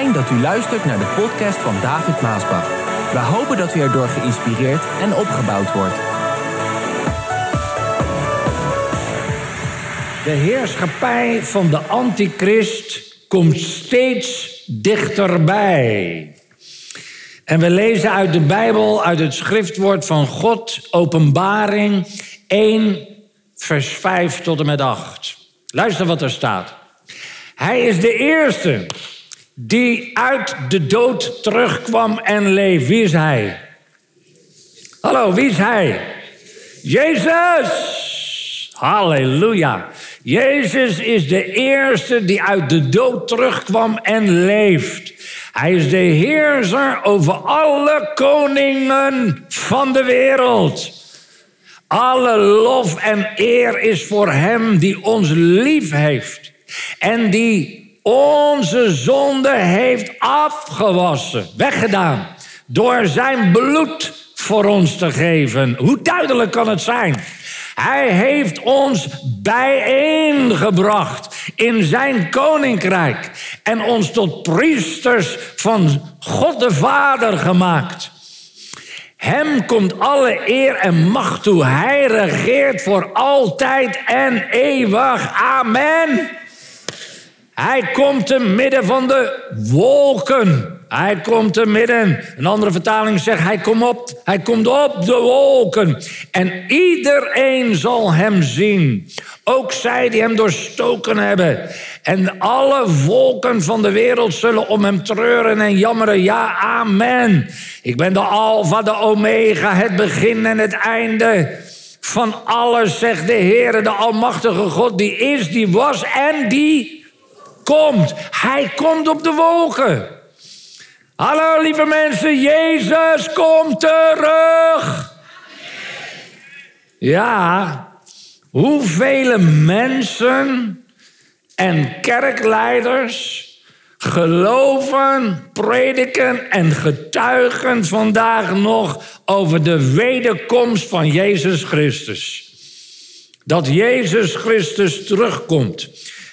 Dat u luistert naar de podcast van David Maasbach. We hopen dat u erdoor geïnspireerd en opgebouwd wordt. De heerschappij van de antichrist komt steeds dichterbij. En we lezen uit de Bijbel, uit het schriftwoord van God, Openbaring 1, vers 5 tot en met 8. Luister wat er staat. Hij is de eerste die uit de dood terugkwam en leeft. Wie is hij? Hallo, wie is hij? Jezus! Halleluja. Jezus is de eerste die uit de dood terugkwam en leeft. Hij is de heerser over alle koningen van de wereld. Alle lof en eer is voor hem die ons lief heeft. En die onze zonde heeft afgewassen, weggedaan. Door zijn bloed voor ons te geven. Hoe duidelijk kan het zijn? Hij heeft ons bijeengebracht in zijn koninkrijk en ons tot priesters van God de Vader gemaakt. Hem komt alle eer en macht toe. Hij regeert voor altijd en eeuwig. Amen. Hij komt te midden van de wolken. Hij komt te midden. Een andere vertaling zegt: hij komt op, hij komt op de wolken. En iedereen zal hem zien. Ook zij die hem doorstoken hebben. En alle volken van de wereld zullen om hem treuren en jammeren. Ja, amen. Ik ben de Alpha, de Omega, het begin en het einde. Van alles, zegt de Heer, de Almachtige God, die is, die was en die komt. Hij komt op de wolken. Hallo lieve mensen, Jezus komt terug. Ja, hoeveel mensen en kerkleiders geloven, prediken en getuigen vandaag nog over de wederkomst van Jezus Christus. Dat Jezus Christus terugkomt.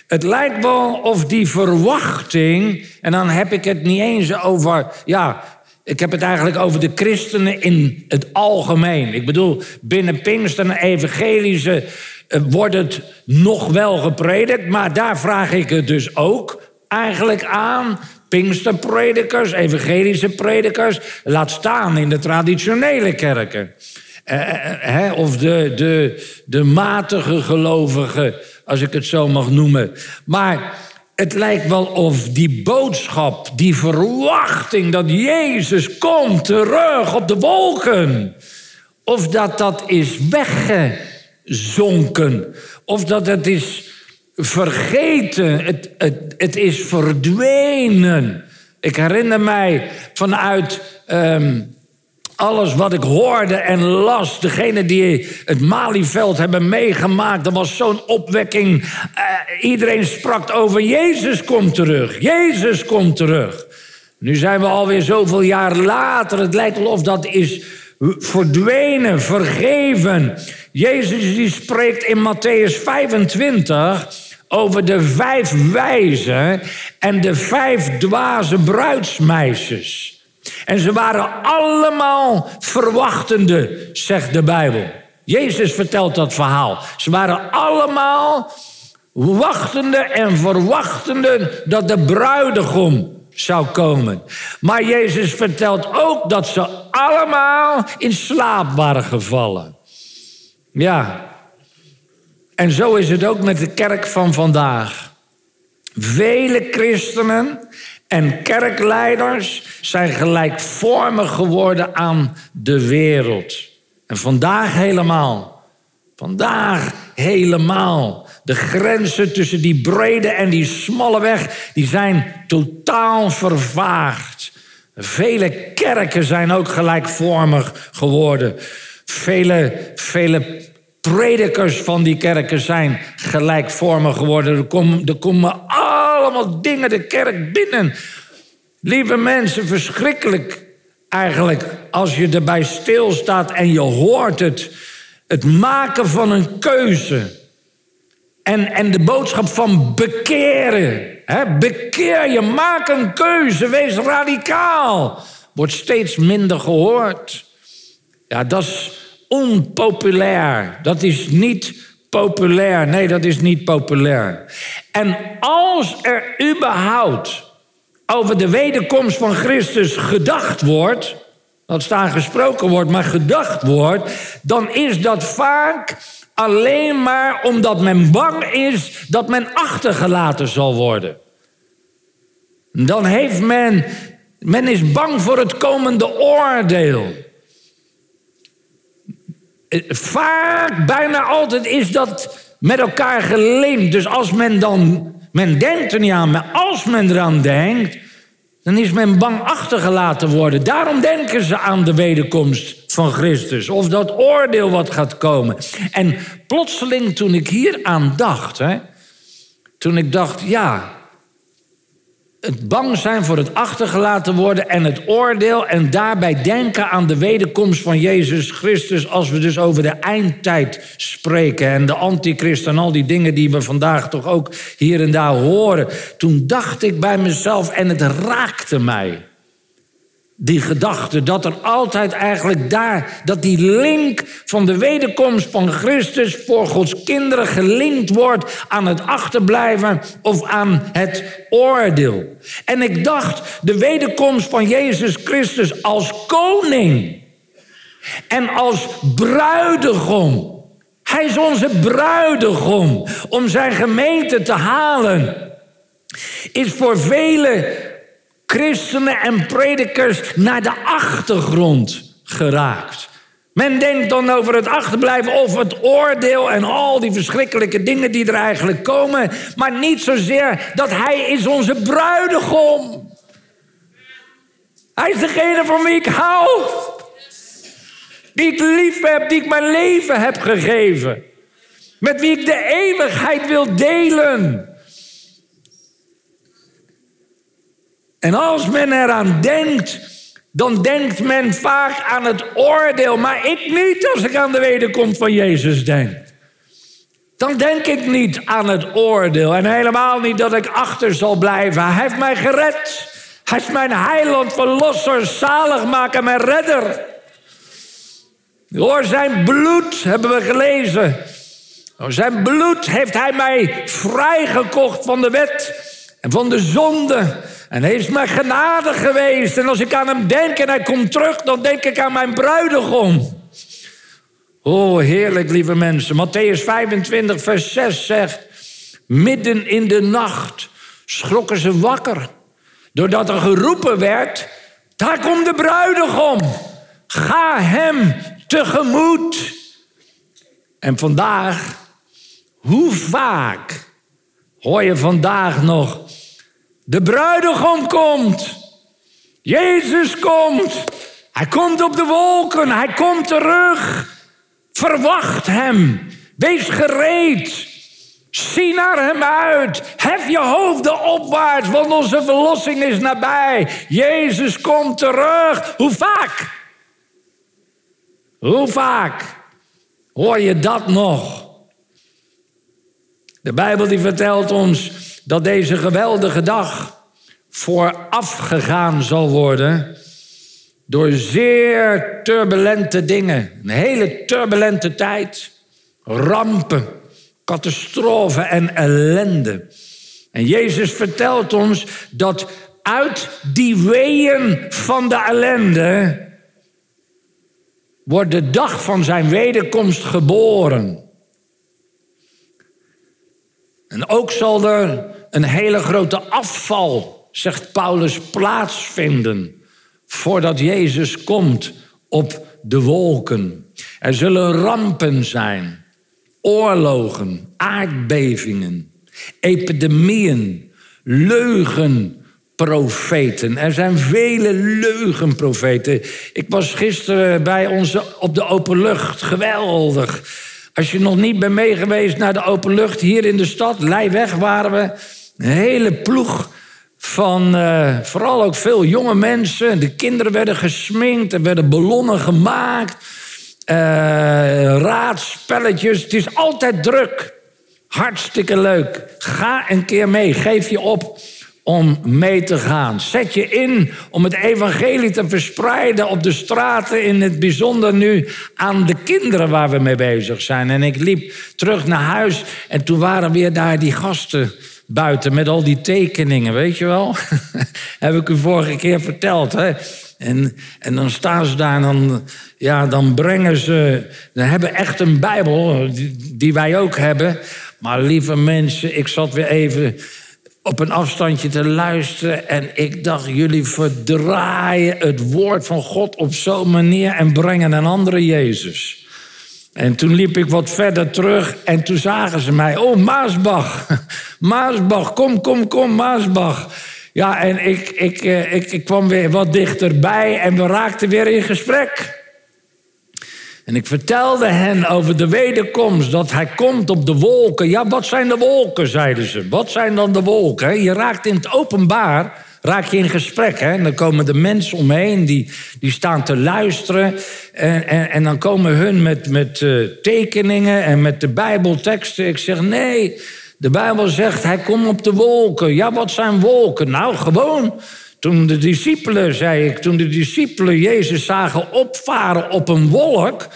Het lijkt wel of die verwachting, en dan heb ik het niet eens over, ja, ik heb het eigenlijk over de christenen in het algemeen. Ik bedoel, binnen Pinkster en Evangelische eh, wordt het nog wel gepredikt, maar daar vraag ik het dus ook eigenlijk aan. Pinksterpredikers, evangelische predikers, laat staan in de traditionele kerken. Eh, eh, of de, de, de matige gelovigen als ik het zo mag noemen. Maar het lijkt wel of die boodschap, die verwachting dat Jezus komt terug op de wolken, of dat dat is weggezonken, of dat het is vergeten, het, het, het is verdwenen. Ik herinner mij vanuit ehm, alles wat ik hoorde en las, degene die het Malieveld hebben meegemaakt, dat was zo'n opwekking. Uh, iedereen sprak over Jezus komt terug, Jezus komt terug. Nu zijn we alweer zoveel jaar later. Het lijkt wel of dat is verdwenen, vergeven. Jezus die spreekt in Matthäus 25 over de vijf wijzen en de vijf dwaze bruidsmeisjes. En ze waren allemaal verwachtende, zegt de Bijbel. Jezus vertelt dat verhaal. Ze waren allemaal wachtende en verwachtende dat de bruidegom zou komen. Maar Jezus vertelt ook dat ze allemaal in slaap waren gevallen. Ja. En zo is het ook met de kerk van vandaag. Vele christenen en kerkleiders zijn gelijkvormig geworden aan de wereld. En vandaag helemaal. Vandaag helemaal. De grenzen tussen die brede en die smalle weg, die zijn totaal vervaagd. Vele kerken zijn ook gelijkvormig geworden. Vele, vele predikers van die kerken zijn gelijkvormig geworden. Er komen, er komen allemaal dingen de kerk binnen. Lieve mensen, verschrikkelijk eigenlijk als je erbij stilstaat en je hoort het. Het maken van een keuze. En, en de boodschap van bekeren. Hè? Bekeer je, maak een keuze, wees radicaal. Wordt steeds minder gehoord. Ja, dat is onpopulair. Dat is niet populair. Nee, dat is niet populair. En als er überhaupt over de wederkomst van Christus gedacht wordt, dat staan gesproken wordt, maar gedacht wordt, dan is dat vaak alleen maar omdat men bang is dat men achtergelaten zal worden. Dan heeft men, men is bang voor het komende oordeel. Vaak, bijna altijd is dat met elkaar gelinkt. Dus als men dan, men denkt er niet aan, maar als men eraan denkt, dan is men bang achtergelaten worden. Daarom denken ze aan de wederkomst van Christus. Of dat oordeel wat gaat komen. En plotseling toen ik hier aan dacht, hè, toen ik dacht, ja, het bang zijn voor het achtergelaten worden en het oordeel en daarbij denken aan de wederkomst van Jezus Christus als we dus over de eindtijd spreken en de antichrist en al die dingen die we vandaag toch ook hier en daar horen. Toen dacht ik bij mezelf en het raakte mij. Die gedachte dat er altijd eigenlijk daar, dat die link van de wederkomst van Christus voor Gods kinderen gelinkt wordt aan het achterblijven of aan het oordeel. En ik dacht, de wederkomst van Jezus Christus als koning en als bruidegom. Hij is onze bruidegom om zijn gemeente te halen. Is voor velen christenen en predikers naar de achtergrond geraakt. Men denkt dan over het achterblijven of het oordeel en al die verschrikkelijke dingen die er eigenlijk komen, maar niet zozeer dat hij is onze bruidegom. Hij is degene van wie ik hou, die ik lief heb, die ik mijn leven heb gegeven, met wie ik de eeuwigheid wil delen. En als men eraan denkt, dan denkt men vaak aan het oordeel. Maar ik niet als ik aan de wederkomst van Jezus denk. Dan denk ik niet aan het oordeel. En helemaal niet dat ik achter zal blijven. Hij heeft mij gered. Hij is mijn heiland, verlosser, zaligmaker, mijn redder. Door zijn bloed hebben we gelezen. Door zijn bloed heeft hij mij vrijgekocht van de wet en van de zonde en hij is mij genade geweest. En als ik aan hem denk en hij komt terug, dan denk ik aan mijn bruidegom. Oh, heerlijk, lieve mensen. Matthäus 25, vers 6 zegt: Midden in de nacht schrokken ze wakker. Doordat er geroepen werd: Daar komt de bruidegom. Ga hem tegemoet. En vandaag, hoe vaak hoor je vandaag nog de bruidegom komt. Jezus komt. Hij komt op de wolken. Hij komt terug. Verwacht hem. Wees gereed. Zie naar hem uit. Hef je hoofden opwaarts, want onze verlossing is nabij. Jezus komt terug. Hoe vaak? Hoe vaak hoor je dat nog? De Bijbel die vertelt ons dat deze geweldige dag voorafgegaan zal worden door zeer turbulente dingen. Een hele turbulente tijd. Rampen, catastrofen en ellende. En Jezus vertelt ons dat uit die weeën van de ellende wordt de dag van zijn wederkomst geboren. En ook zal er een hele grote afval, zegt Paulus, plaatsvinden voordat Jezus komt op de wolken. Er zullen rampen zijn, oorlogen, aardbevingen, epidemieën, leugenprofeten. Er zijn vele leugenprofeten. Ik was gisteren bij ons op de open lucht. Geweldig. Als je nog niet bent meegeweest naar de open lucht hier in de stad, Leijweg waren we. Een hele ploeg van uh, vooral ook veel jonge mensen. De kinderen werden gesminkt, er werden ballonnen gemaakt. Uh, raadspelletjes. Het is altijd druk. Hartstikke leuk. Ga een keer mee. Geef je op om mee te gaan. Zet je in om het evangelie te verspreiden op de straten, in het bijzonder nu aan de kinderen waar we mee bezig zijn. En ik liep terug naar huis en toen waren weer daar die gasten buiten met al die tekeningen, weet je wel? Heb ik u vorige keer verteld, hè? En, en dan staan ze daar en dan, ja, dan brengen ze... Ze hebben echt een Bijbel, die, die wij ook hebben. Maar lieve mensen, ik zat weer even op een afstandje te luisteren. En ik dacht, jullie verdraaien het woord van God op zo'n manier en brengen een andere Jezus. En toen liep ik wat verder terug en toen zagen ze mij. Oh, Maasbach. Maasbach, kom, kom, kom, Maasbach. Ja, en ik, ik, eh, ik, ik kwam weer wat dichterbij en we raakten weer in gesprek. En ik vertelde hen over de wederkomst, dat hij komt op de wolken. Ja, wat zijn de wolken, zeiden ze. Wat zijn dan de wolken? Je raakt in het openbaar, raak je in gesprek. Hè? En dan komen de mensen omheen, die, die staan te luisteren. En, en, en dan komen hun met, met uh, tekeningen en met de bijbelteksten. Ik zeg, nee, de Bijbel zegt, hij komt op de wolken. Ja, wat zijn wolken? Nou, gewoon toen de discipelen, zei ik, toen de discipelen Jezus zagen opvaren op een wolk.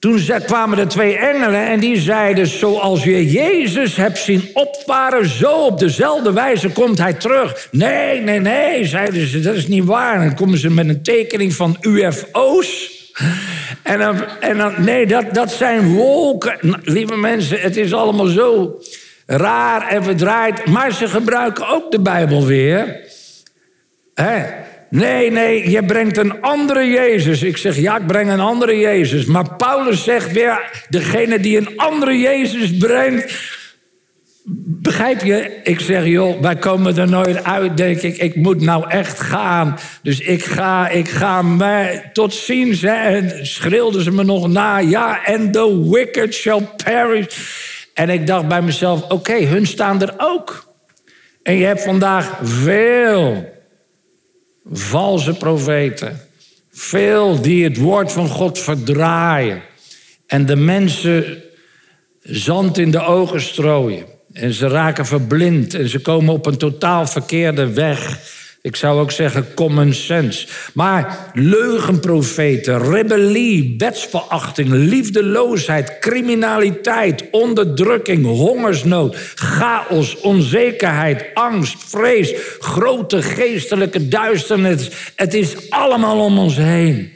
Toen kwamen er twee engelen en die zeiden: Zoals je Jezus hebt zien opvaren, zo op dezelfde wijze komt hij terug. Nee, nee, nee, zeiden ze, dat is niet waar. En dan komen ze met een tekening van UFO's. En dan, en nee, dat, dat zijn wolken. Nou, lieve mensen, het is allemaal zo raar en verdraaid. Maar ze gebruiken ook de Bijbel weer. Hè? Nee, nee, je brengt een andere Jezus. Ik zeg, ja, ik breng een andere Jezus. Maar Paulus zegt weer, degene die een andere Jezus brengt... Begrijp je? Ik zeg, joh, wij komen er nooit uit, denk ik. Ik moet nou echt gaan. Dus ik ga, ik ga mij tot ziens. En schreeuwden ze me nog na. Ja, and the wicked shall perish. En ik dacht bij mezelf, oké, hun staan er ook. En je hebt vandaag veel valse profeten. Veel die het woord van God verdraaien. En de mensen zand in de ogen strooien. En ze raken verblind en ze komen op een totaal verkeerde weg. Ik zou ook zeggen common sense. Maar leugenprofeten, rebellie, wetsverachting, liefdeloosheid, criminaliteit, onderdrukking, hongersnood, chaos, onzekerheid, angst, vrees, grote geestelijke duisternis. Het is allemaal om ons heen.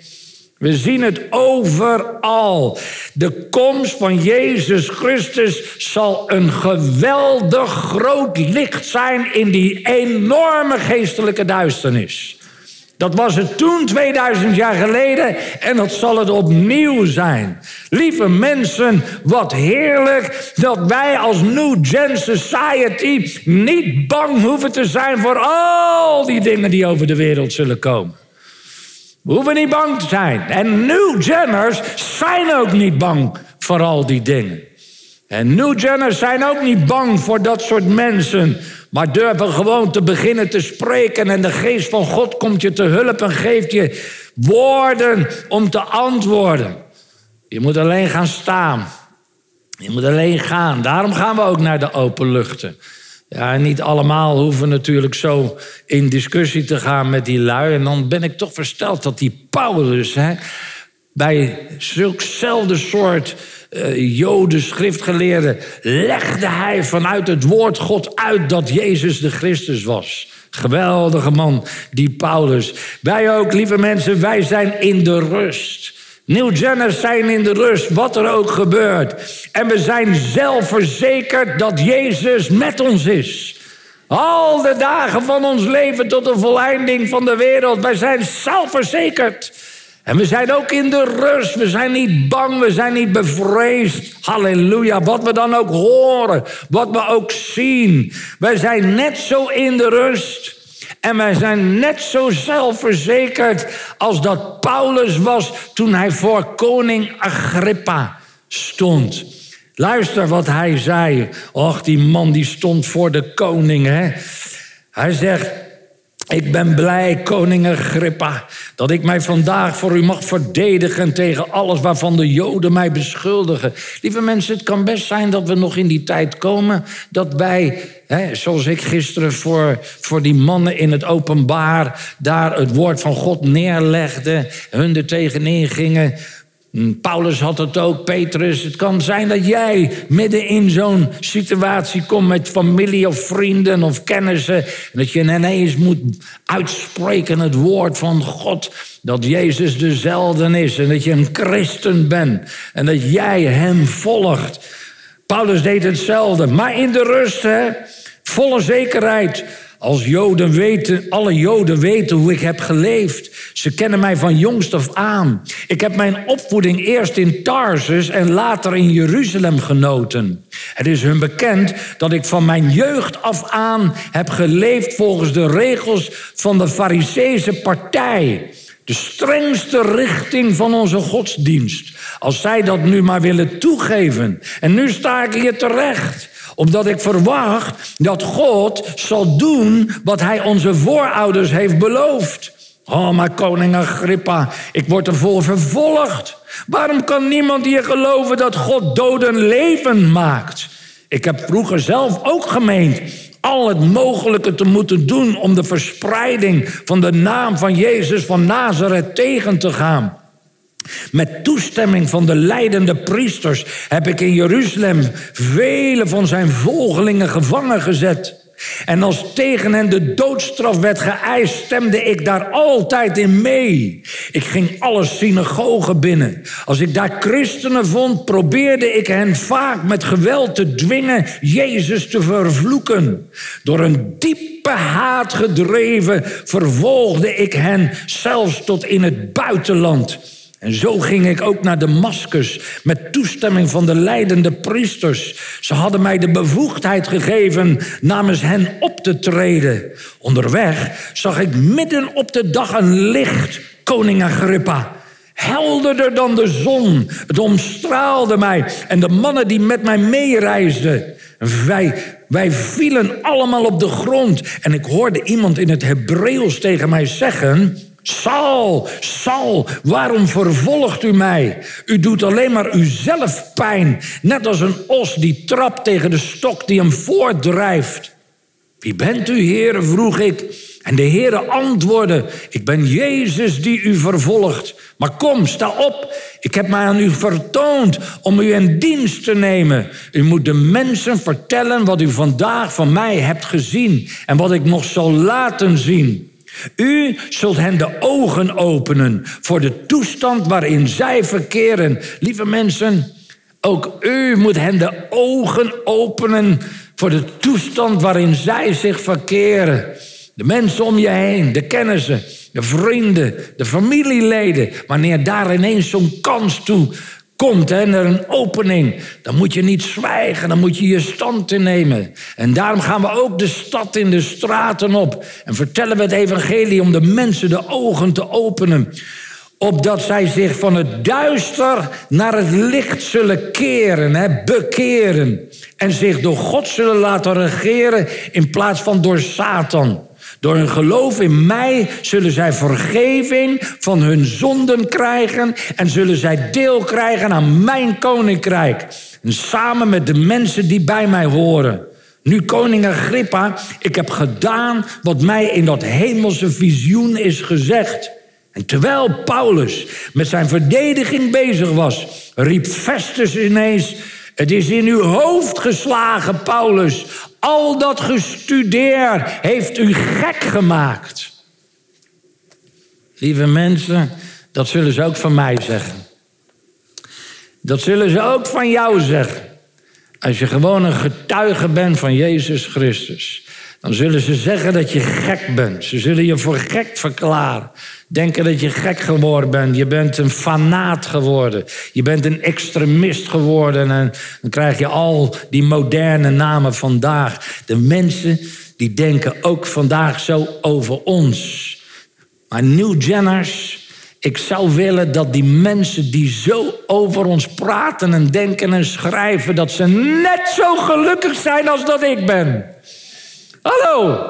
We zien het overal. De komst van Jezus Christus zal een geweldig groot licht zijn in die enorme geestelijke duisternis. Dat was het toen 2000 jaar geleden en dat zal het opnieuw zijn. Lieve mensen, wat heerlijk dat wij als New Gen Society niet bang hoeven te zijn voor al die dingen die over de wereld zullen komen. We hoeven niet bang te zijn. En New Genners zijn ook niet bang voor al die dingen. En New Genners zijn ook niet bang voor dat soort mensen. Maar durven gewoon te beginnen te spreken. En de geest van God komt je te hulp en geeft je woorden om te antwoorden. Je moet alleen gaan staan. Je moet alleen gaan. Daarom gaan we ook naar de open luchten. Ja, niet allemaal hoeven natuurlijk zo in discussie te gaan met die lui. En dan ben ik toch versteld dat die Paulus hè, bij zulkzelfde soort uh, Joden, schriftgeleerden, legde hij vanuit het woord God uit dat Jezus de Christus was. Geweldige man, die Paulus. Wij ook, lieve mensen, wij zijn in de rust. Nieuwgenners zijn in de rust, wat er ook gebeurt. En we zijn zelfverzekerd dat Jezus met ons is. Al de dagen van ons leven tot de volleinding van de wereld. Wij zijn zelfverzekerd. En we zijn ook in de rust. We zijn niet bang, we zijn niet bevreesd. Halleluja. Wat we dan ook horen, wat we ook zien. Wij zijn net zo in de rust. En wij zijn net zo zelfverzekerd als dat Paulus was toen hij voor koning Agrippa stond. Luister wat hij zei. Och, die man die stond voor de koning. Hè? Hij zegt, Ik ben blij, koning Agrippa, dat ik mij vandaag voor u mag verdedigen tegen alles waarvan de Joden mij beschuldigen. Lieve mensen, het kan best zijn dat we nog in die tijd komen dat wij, hè, zoals ik gisteren voor, voor die mannen in het openbaar, daar het woord van God neerlegde, hun er tegenin gingen. Hm, Paulus had het ook, Petrus. Het kan zijn dat jij midden in zo'n situatie komt met familie of vrienden of kennissen. En dat je ineens moet uitspreken het woord van God. Dat Jezus dezelfde is en dat je een christen bent. En dat jij hem volgt. Paulus deed hetzelfde, maar in de rust, hè, volle zekerheid. Als Joden weten, alle Joden weten hoe ik heb geleefd. Ze kennen mij van jongst af aan. Ik heb mijn opvoeding eerst in Tarsus en later in Jeruzalem genoten. Het is hun bekend dat ik van mijn jeugd af aan heb geleefd volgens de regels van de Fariseese partij. De strengste richting van onze godsdienst. Als zij dat nu maar willen toegeven. En nu sta ik hier terecht omdat ik verwacht dat God zal doen wat hij onze voorouders heeft beloofd. Oh, maar koning Agrippa, ik word ervoor vervolgd. Waarom kan niemand hier geloven dat God doden leven maakt? Ik heb vroeger zelf ook gemeend al het mogelijke te moeten doen om de verspreiding van de naam van Jezus van Nazareth tegen te gaan. Met toestemming van de leidende priesters heb ik in Jeruzalem vele van zijn volgelingen gevangen gezet. En als tegen hen de doodstraf werd geëist, stemde ik daar altijd in mee. Ik ging alle synagogen binnen. Als ik daar christenen vond, probeerde ik hen vaak met geweld te dwingen Jezus te vervloeken. Door een diepe haat gedreven vervolgde ik hen zelfs tot in het buitenland. En zo ging ik ook naar Damascus met toestemming van de leidende priesters. Ze hadden mij de bevoegdheid gegeven namens hen op te treden. Onderweg zag ik midden op de dag een licht, koning Agrippa. Helderder dan de zon. Het omstraalde mij en de mannen die met mij meereisden. Wij, wij vielen allemaal op de grond. En ik hoorde iemand in het Hebreeuws tegen mij zeggen... Saul, Saul, waarom vervolgt u mij? U doet alleen maar uzelf pijn, net als een os die trapt tegen de stok die hem voortdrijft. Wie bent u, Heere? vroeg ik. En de Heere antwoordde: Ik ben Jezus die u vervolgt. Maar kom, sta op. Ik heb mij aan u vertoond om u in dienst te nemen. U moet de mensen vertellen wat u vandaag van mij hebt gezien en wat ik nog zal laten zien. U zult hen de ogen openen voor de toestand waarin zij verkeren. Lieve mensen, ook u moet hen de ogen openen voor de toestand waarin zij zich verkeren. De mensen om je heen, de kennissen, de vrienden, de familieleden. Wanneer daar ineens zo'n kans toe komt hè, een opening, dan moet je niet zwijgen, dan moet je je stand innemen. En daarom gaan we ook de stad in de straten op en vertellen we het evangelie om de mensen de ogen te openen. Opdat zij zich van het duister naar het licht zullen keren, hè, bekeren. En zich door God zullen laten regeren in plaats van door Satan. Door hun geloof in mij zullen zij vergeving van hun zonden krijgen en zullen zij deel krijgen aan mijn koninkrijk. En samen met de mensen die bij mij horen. Nu, koning Agrippa, ik heb gedaan wat mij in dat hemelse visioen is gezegd. En terwijl Paulus met zijn verdediging bezig was, riep Festus ineens: Het is in uw hoofd geslagen, Paulus. Al dat gestudeerd heeft u gek gemaakt. Lieve mensen, dat zullen ze ook van mij zeggen. Dat zullen ze ook van jou zeggen. Als je gewoon een getuige bent van Jezus Christus, dan zullen ze zeggen dat je gek bent. Ze zullen je voor gek verklaren. Denken dat je gek geworden bent. Je bent een fanaat geworden. Je bent een extremist geworden. En dan krijg je al die moderne namen vandaag. De mensen die denken ook vandaag zo over ons. Maar New Jenners, ik zou willen dat die mensen die zo over ons praten en denken en schrijven, dat ze net zo gelukkig zijn als dat ik ben. Hallo.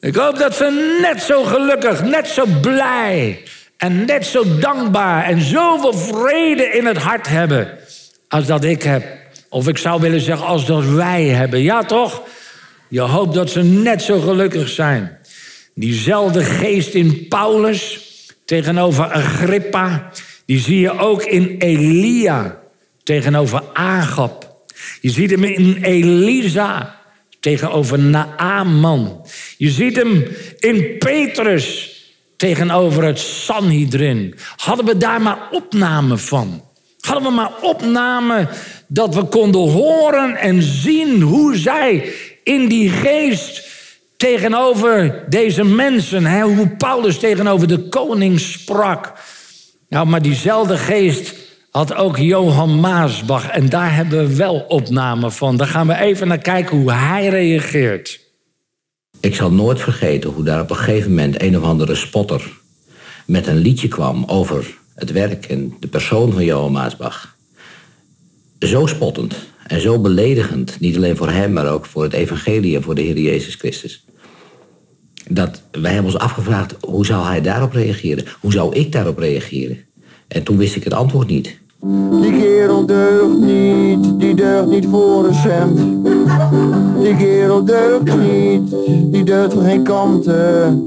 Ik hoop dat ze net zo gelukkig, net zo blij en net zo dankbaar en zoveel vrede in het hart hebben als dat ik heb. Of ik zou willen zeggen als dat wij hebben. Ja toch? Je hoopt dat ze net zo gelukkig zijn. Diezelfde geest in Paulus tegenover Agrippa, die zie je ook in Elia tegenover Agap. Je ziet hem in Elisa tegenover Naaman. Je ziet hem in Petrus tegenover het Sanhedrin. Hadden we daar maar opname van? Hadden we maar opname dat we konden horen en zien hoe zij in die geest tegenover deze mensen, hè, hoe Paulus tegenover de koning sprak. Nou, maar diezelfde geest had ook Johan Maasbach. En daar hebben we wel opname van. Daar gaan we even naar kijken hoe hij reageert. Ik zal nooit vergeten hoe daar op een gegeven moment een of andere spotter met een liedje kwam over het werk en de persoon van Johan Maasbach. Zo spottend en zo beledigend, niet alleen voor hem, maar ook voor het evangelie en voor de Heer Jezus Christus. Dat wij hebben ons afgevraagd, hoe zou hij daarop reageren? Hoe zou ik daarop reageren? En toen wist ik het antwoord niet. Die kerel deugt niet, die deugt niet voor een cent. Die kerel deugt niet, die deugt voor geen kanten.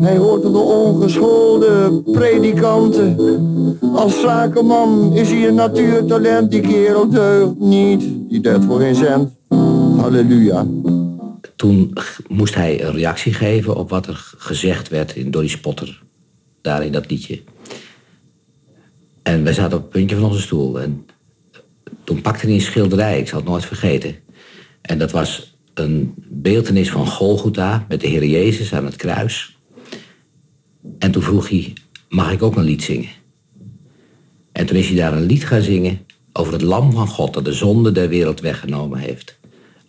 Hij hoort tot de ongeschoolde predikanten. Als zakenman is hij een natuurtalent, die kerel deugt niet, die deugt voor geen cent. Halleluja. Toen moest hij een reactie geven op wat er gezegd werd door die spotter. Daar in dat liedje. En wij zaten op het puntje van onze stoel. En toen pakte hij een schilderij, ik zal het nooit vergeten. En dat was een beeldenis van Golgotha met de Heer Jezus aan het kruis. En toen vroeg hij, mag ik ook een lied zingen? En toen is hij daar een lied gaan zingen over het lam van God dat de zonde der wereld weggenomen heeft.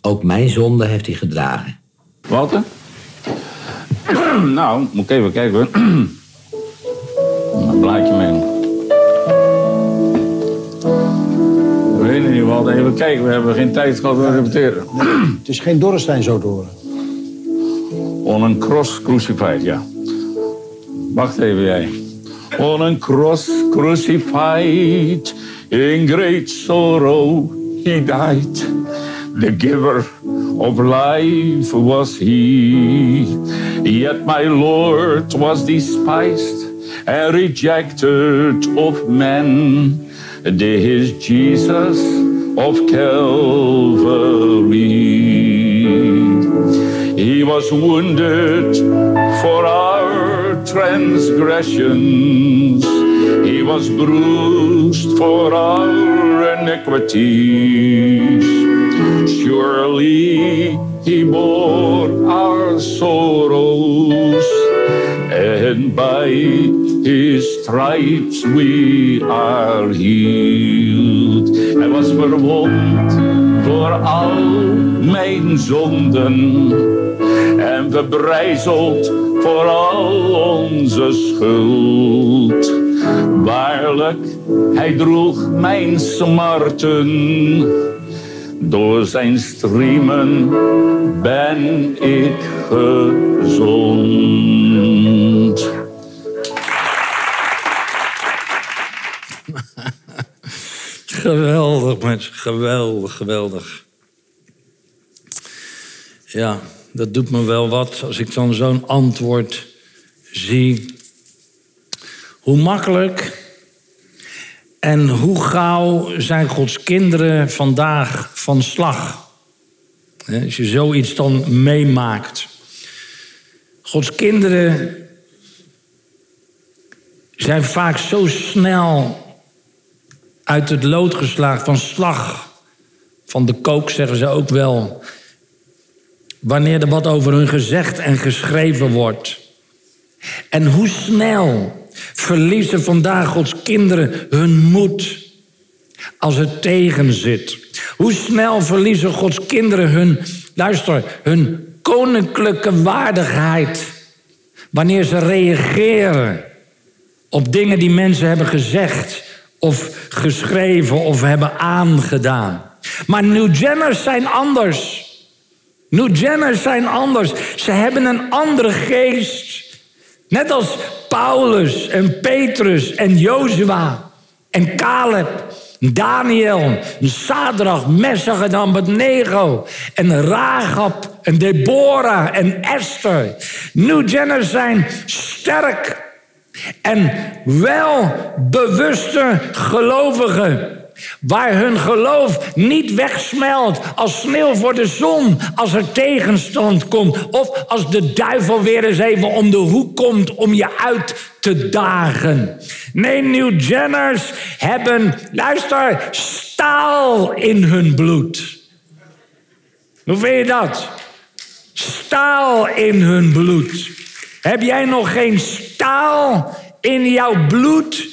Ook mijn zonde heeft hij gedragen. Walter? nou, moet ik even kijken. Een blaadje mee. Walter. Even kijken, we hebben geen tijd gehad om te repeteren. Het is geen Dorrestein zo te horen. On een cross crucified, ja. Wacht even jij. On een cross crucified, in great sorrow he died. The giver of life was he. Yet my Lord was despised and rejected of men. This Jesus of Calvary. He was wounded for our transgressions. He was bruised for our iniquities. Surely he bore our sorrows, and by his stripes we are healed. Hij was verwond voor al mijn zonden en verbrijzeld voor al onze schuld. Waarlijk, hij droeg mijn smarten. Door zijn striemen ben ik gezond. Geweldig, mensen. Geweldig, geweldig. Ja, dat doet me wel wat als ik dan zo'n antwoord zie. Hoe makkelijk en hoe gauw zijn Gods kinderen vandaag van slag? Als je zoiets dan meemaakt. Gods kinderen zijn vaak zo snel uit het lood geslagen, van slag. Van de kook zeggen ze ook wel. Wanneer er wat over hun gezegd en geschreven wordt. En hoe snel verliezen vandaag Gods kinderen hun moed als het tegen zit. Hoe snel verliezen Gods kinderen hun, luister, hun koninklijke waardigheid. Wanneer ze reageren op dingen die mensen hebben gezegd of geschreven of hebben aangedaan. Maar New Jenners zijn anders. New Jenners zijn anders. Ze hebben een andere geest. Net als Paulus en Petrus en Jozua en Caleb, Daniel, Sadrach, Messach en Abednego en Rahab en Deborah en Esther. New Jenners zijn sterk en wel bewuste gelovigen. Waar hun geloof niet wegsmelt als sneeuw voor de zon als er tegenstand komt. Of als de duivel weer eens even om de hoek komt om je uit te dagen. Nee, New Jenners hebben, luister, staal in hun bloed. Hoe vind je dat? Staal in hun bloed. Heb jij nog geen staal in jouw bloed?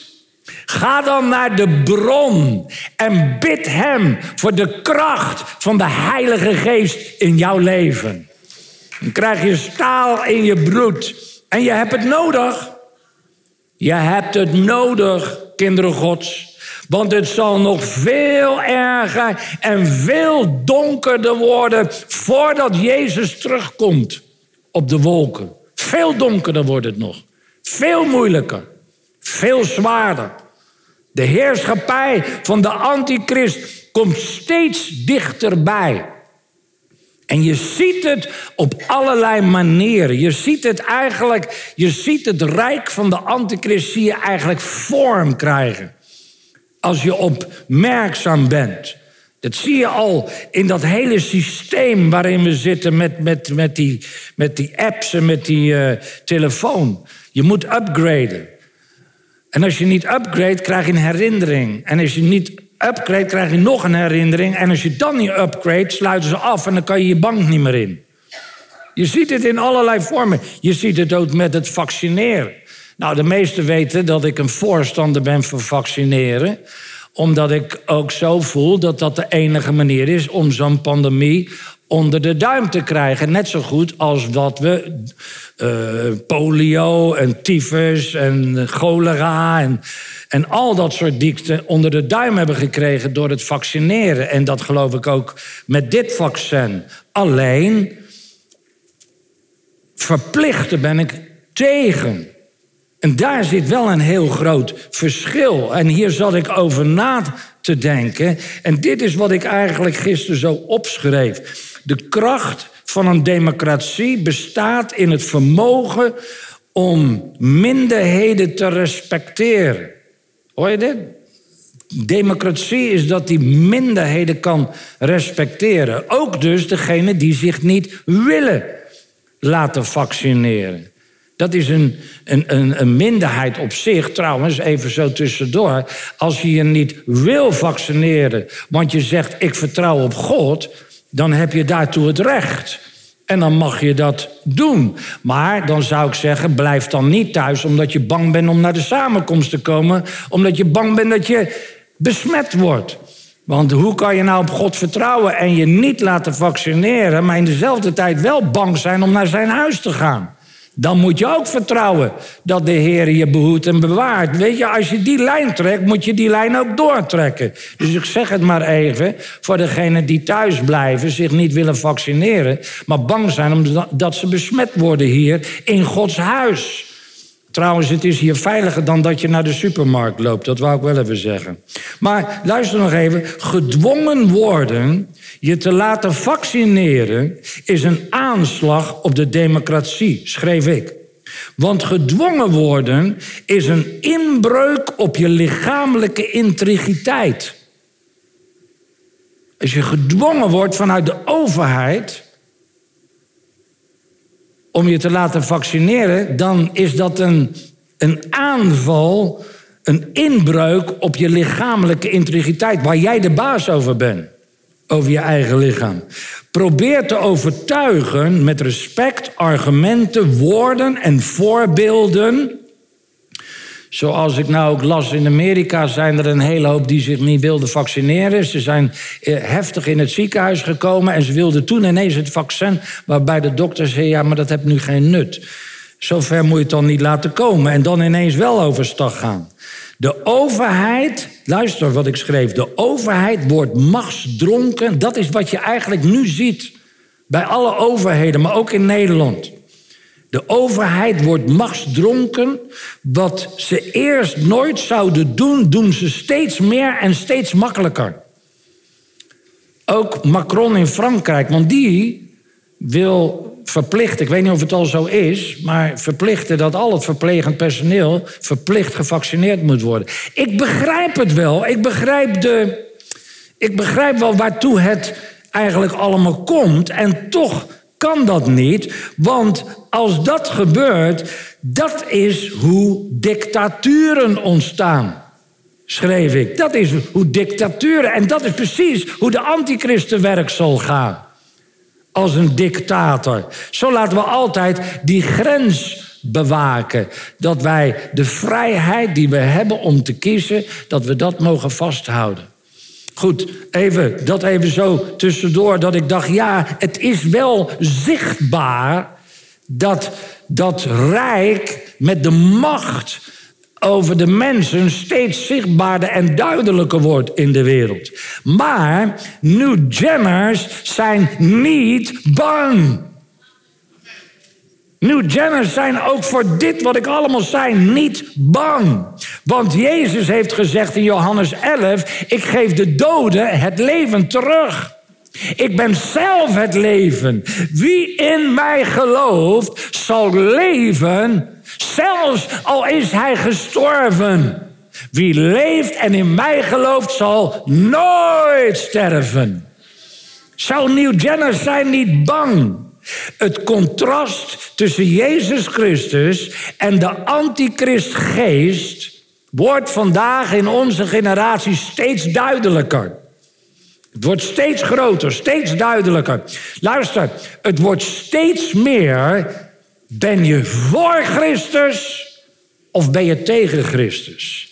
Ga dan naar de bron en bid Hem voor de kracht van de Heilige Geest in jouw leven. Dan krijg je staal in je bloed en je hebt het nodig. Je hebt het nodig, kinderen Gods. Want het zal nog veel erger en veel donkerder worden voordat Jezus terugkomt op de wolken. Veel donkerder wordt het nog. Veel moeilijker. Veel zwaarder. De heerschappij van de antichrist komt steeds dichterbij. En je ziet het op allerlei manieren. Je ziet het eigenlijk, je ziet het rijk van de antichrist eigenlijk vorm krijgen. Als je opmerkzaam bent. Dat zie je al in dat hele systeem waarin we zitten met, met, met, die, met die apps en met die uh, telefoon. Je moet upgraden. En als je niet upgrade, krijg je een herinnering. En als je niet upgrade, krijg je nog een herinnering. En als je dan niet upgrade, sluiten ze af en dan kan je je bank niet meer in. Je ziet het in allerlei vormen. Je ziet het ook met het vaccineren. Nou, de meesten weten dat ik een voorstander ben van vaccineren omdat ik ook zo voel dat dat de enige manier is om zo'n pandemie onder de duim te krijgen. Net zo goed als dat we uh, polio en tyfus en cholera en, en al dat soort ziekten onder de duim hebben gekregen door het vaccineren. En dat geloof ik ook met dit vaccin. Alleen verplichten ben ik tegen. En daar zit wel een heel groot verschil. En hier zat ik over na te denken. En dit is wat ik eigenlijk gisteren zo opschreef. De kracht van een democratie bestaat in het vermogen om minderheden te respecteren. Hoor je dit? Democratie is dat die minderheden kan respecteren. Ook dus degene die zich niet willen laten vaccineren. Dat is een, een, een, minderheid op zich, trouwens, even zo tussendoor. Als je je niet wil vaccineren, want je zegt: Ik vertrouw op God, dan heb je daartoe het recht. En dan mag je dat doen. Maar dan zou ik zeggen: blijf dan niet thuis omdat je bang bent om naar de samenkomst te komen, omdat je bang bent dat je besmet wordt. Want hoe kan je nou op God vertrouwen en je niet laten vaccineren, maar in dezelfde tijd wel bang zijn om naar zijn huis te gaan? Dan moet je ook vertrouwen dat de Heer je behoedt en bewaart. Weet je, als je die lijn trekt, moet je die lijn ook doortrekken. Dus ik zeg het maar even voor degenen die thuis blijven, zich niet willen vaccineren, maar bang zijn omdat ze besmet worden hier in Gods huis. Trouwens, het is hier veiliger dan dat je naar de supermarkt loopt. Dat wou ik wel even zeggen. Maar luister nog even. Gedwongen worden je te laten vaccineren is een aanslag op de democratie, schreef ik. Want gedwongen worden is een inbreuk op je lichamelijke integriteit. Als je gedwongen wordt vanuit de overheid om je te laten vaccineren, dan is dat een, een aanval, een inbreuk op je lichamelijke integriteit, waar jij de baas over bent over je eigen lichaam. Probeer te overtuigen met respect, argumenten, woorden en voorbeelden. Zoals ik nou ook las in Amerika, zijn er een hele hoop die zich niet wilden vaccineren. Ze zijn eh, heftig in het ziekenhuis gekomen en ze wilden toen ineens het vaccin, waarbij de dokter zei: ja, maar dat heeft nu geen nut. Zover moet je het dan niet laten komen en dan ineens wel overstag gaan. De overheid, luister wat ik schreef, de overheid wordt machtsdronken. Dat is wat je eigenlijk nu ziet Bij alle overheden, maar ook in Nederland. De overheid wordt machtsdronken. Wat ze eerst nooit zouden doen, doen ze steeds meer en steeds makkelijker. Ook Macron in Frankrijk, want die wil verplichten, ik weet niet of het al zo is, maar verplichten dat al het verplegend personeel verplicht gevaccineerd moet worden. Ik begrijp het wel. Ik begrijp, de, ik begrijp wel waartoe het eigenlijk allemaal komt. En toch kan dat niet, want als dat gebeurt, dat is hoe dictaturen ontstaan. Schreef ik. Dat is hoe dictaturen. En dat is precies hoe de antichristen werk zal gaan als een dictator. Zo laten we altijd die grens bewaken. Dat wij de vrijheid die we hebben om te kiezen, dat we dat mogen vasthouden. Goed, even, dat even zo tussendoor, dat ik dacht, ja, het is wel zichtbaar dat dat rijk met de macht over de mensen steeds zichtbaarder en duidelijker wordt in de wereld. Maar New Jenners zijn niet bang. New Jenners zijn ook voor dit wat ik allemaal zei niet bang. Want Jezus heeft gezegd in Johannes 11: Ik geef de doden het leven terug. Ik ben zelf het leven. Wie in mij gelooft, zal leven Zelfs al is hij gestorven. Wie leeft en in mij gelooft, zal nooit sterven. Zou Nieuw Jenner zijn niet bang? Het contrast tussen Jezus Christus en de antichristgeest wordt vandaag in onze generatie steeds duidelijker. Het wordt steeds groter, steeds duidelijker. Luister, het wordt steeds meer ben je voor Christus of ben je tegen Christus?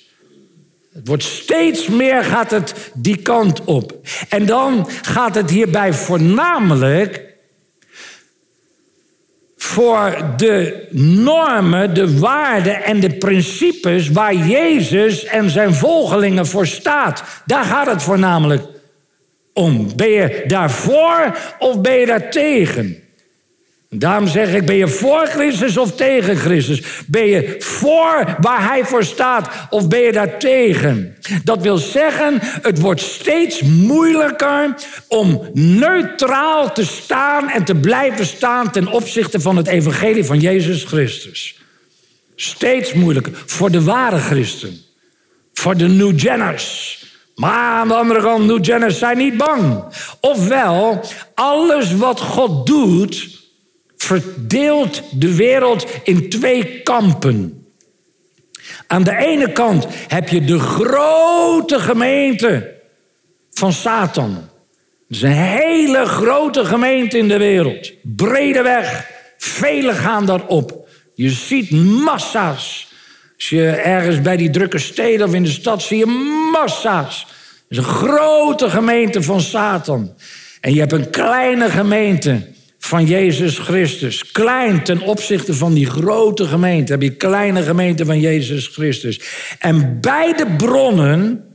Het wordt steeds meer gaat het die kant op. En dan gaat het hierbij voornamelijk voor de normen, de waarden en de principes waar Jezus en zijn volgelingen voor staat. Daar gaat het voornamelijk om. Ben je daarvoor of ben je daar tegen? Daarom zeg ik, ben je voor Christus of tegen Christus? Ben je voor waar hij voor staat of ben je daar tegen? Dat wil zeggen, het wordt steeds moeilijker om neutraal te staan en te blijven staan ten opzichte van het evangelie van Jezus Christus. Steeds moeilijker voor de ware christen, voor de New Jenners. Maar aan de andere kant, New Jenners zijn niet bang. Ofwel, alles wat God doet verdeelt de wereld in twee kampen. Aan de ene kant heb je de grote gemeente van Satan. Dat is een hele grote gemeente in de wereld. Brede weg, velen gaan daarop. Je ziet massa's. Als je ergens bij die drukke steden of in de stad zie je massa's. Het is een grote gemeente van Satan. En je hebt een kleine gemeente van Jezus Christus. Klein ten opzichte van die grote gemeente. Heb je kleine gemeente van Jezus Christus. En beide bronnen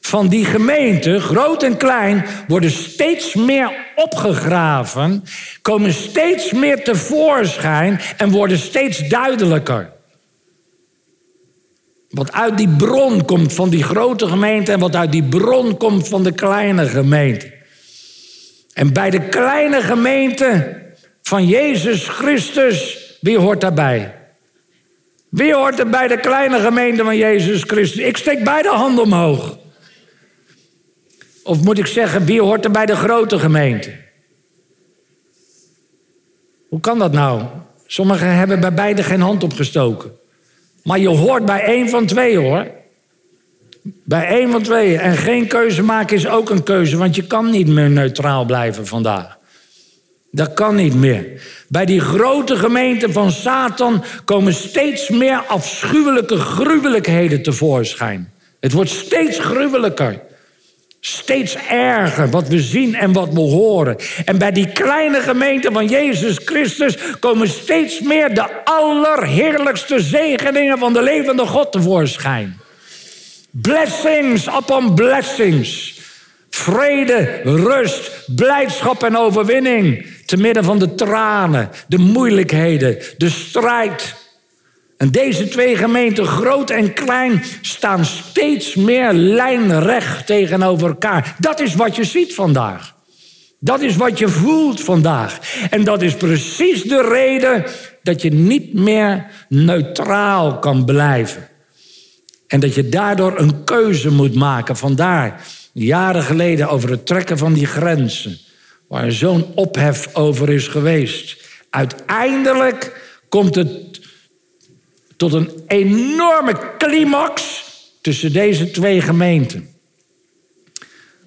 van die gemeente, groot en klein, worden steeds meer opgegraven, komen steeds meer tevoorschijn en worden steeds duidelijker. Wat uit die bron komt van die grote gemeente en wat uit die bron komt van de kleine gemeente. En bij de kleine gemeente van Jezus Christus, wie hoort daarbij? Wie hoort er bij de kleine gemeente van Jezus Christus? Ik steek beide handen omhoog. Of moet ik zeggen, wie hoort er bij de grote gemeente? Hoe kan dat nou? Sommigen hebben bij beide geen hand opgestoken. Maar je hoort bij één van twee hoor. Bij één van twee. En geen keuze maken is ook een keuze, want je kan niet meer neutraal blijven vandaag. Dat kan niet meer. Bij die grote gemeenten van Satan komen steeds meer afschuwelijke gruwelijkheden tevoorschijn. Het wordt steeds gruwelijker. Steeds erger wat we zien en wat we horen. En bij die kleine gemeente van Jezus Christus komen steeds meer de allerheerlijkste zegeningen van de levende God tevoorschijn. Blessings upon blessings. Vrede, rust, blijdschap en overwinning. Te midden van de tranen, de moeilijkheden, de strijd. En deze twee gemeenten, groot en klein, staan steeds meer lijnrecht tegenover elkaar. Dat is wat je ziet vandaag. Dat is wat je voelt vandaag. En dat is precies de reden dat je niet meer neutraal kan blijven. En dat je daardoor een keuze moet maken. Vandaar jaren geleden over het trekken van die grenzen. Waar zo'n ophef over is geweest. Uiteindelijk komt het tot een enorme climax tussen deze twee gemeenten.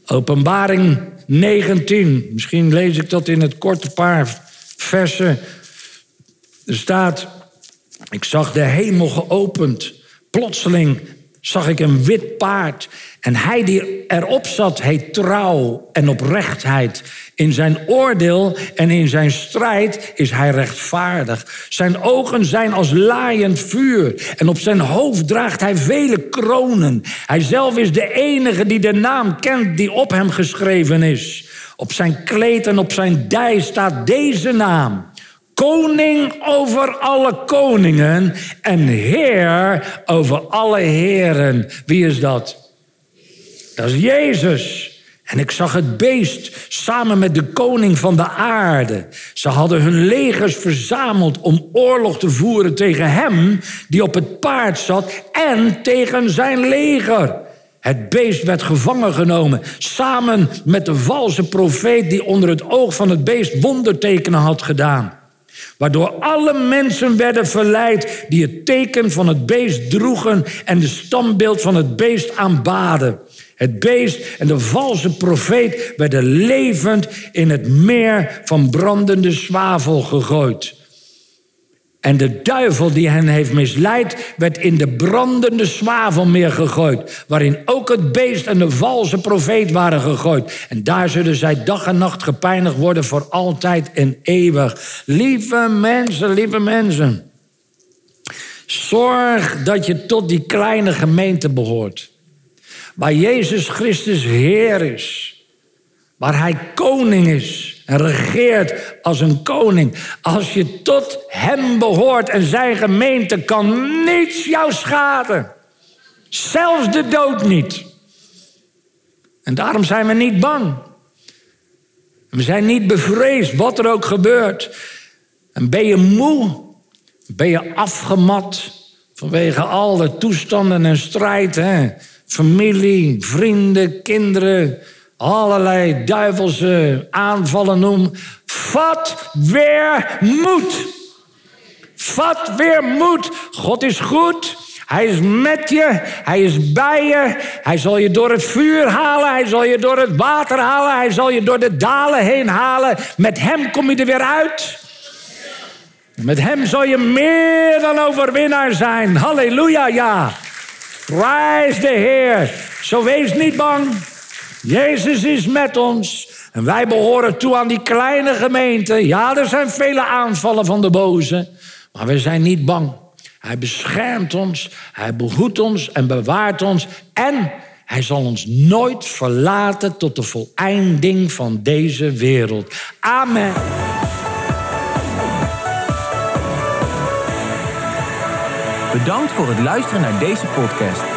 Openbaring 19, misschien lees ik dat in het korte paar versen. Er staat, ik zag de hemel geopend. Plotseling zag ik een wit paard. En hij die erop zat, heet trouw en oprechtheid. In zijn oordeel en in zijn strijd is hij rechtvaardig. Zijn ogen zijn als laaiend vuur. En op zijn hoofd draagt hij vele kronen. Hij zelf is de enige die de naam kent die op hem geschreven is. Op zijn kleed en op zijn dij staat deze naam. Koning over alle koningen en Heer over alle heren. Wie is dat? Dat is Jezus. En ik zag het beest samen met de koning van de aarde. Ze hadden hun legers verzameld om oorlog te voeren tegen hem die op het paard zat en tegen zijn leger. Het beest werd gevangen genomen, samen met de valse profeet die onder het oog van het beest wondertekenen had gedaan. Waardoor alle mensen werden verleid die het teken van het beest droegen en de stambeeld van het beest aanbaden. Het beest en de valse profeet werden levend in het meer van brandende zwavel gegooid. En de duivel die hen heeft misleid, werd in de brandende zwavelmeer gegooid. Waarin ook het beest en de valse profeet waren gegooid. En daar zullen zij dag en nacht gepeinigd worden voor altijd en eeuwig. Lieve mensen, lieve mensen. Zorg dat je tot die kleine gemeente behoort. Waar Jezus Christus Heer is. Waar Hij koning is en regeert als een koning. Als je tot Hem behoort en zijn gemeente kan niets jou schaden. Zelfs de dood niet. En daarom zijn we niet bang. We zijn niet bevreesd, wat er ook gebeurt. En ben je moe, ben je afgemat vanwege al de toestanden en strijd. Hè? Familie, vrienden, kinderen, allerlei duivelse aanvallen noem. Vat weer moed. Vat weer moed. God is goed. Hij is met je, hij is bij je. Hij zal je door het vuur halen, hij zal je door het water halen, hij zal je door de dalen heen halen. Met hem kom je er weer uit. Met hem zal je meer dan overwinnaar zijn. Halleluja, ja. Prijs de Heer. Zo wees niet bang. Jezus is met ons. En wij behoren toe aan die kleine gemeente. Ja, er zijn vele aanvallen van de boze. Maar we zijn niet bang. Hij beschermt ons, hij behoedt ons en bewaart ons. En hij zal ons nooit verlaten tot de voleinding van deze wereld. Amen. Bedankt voor het luisteren naar deze podcast.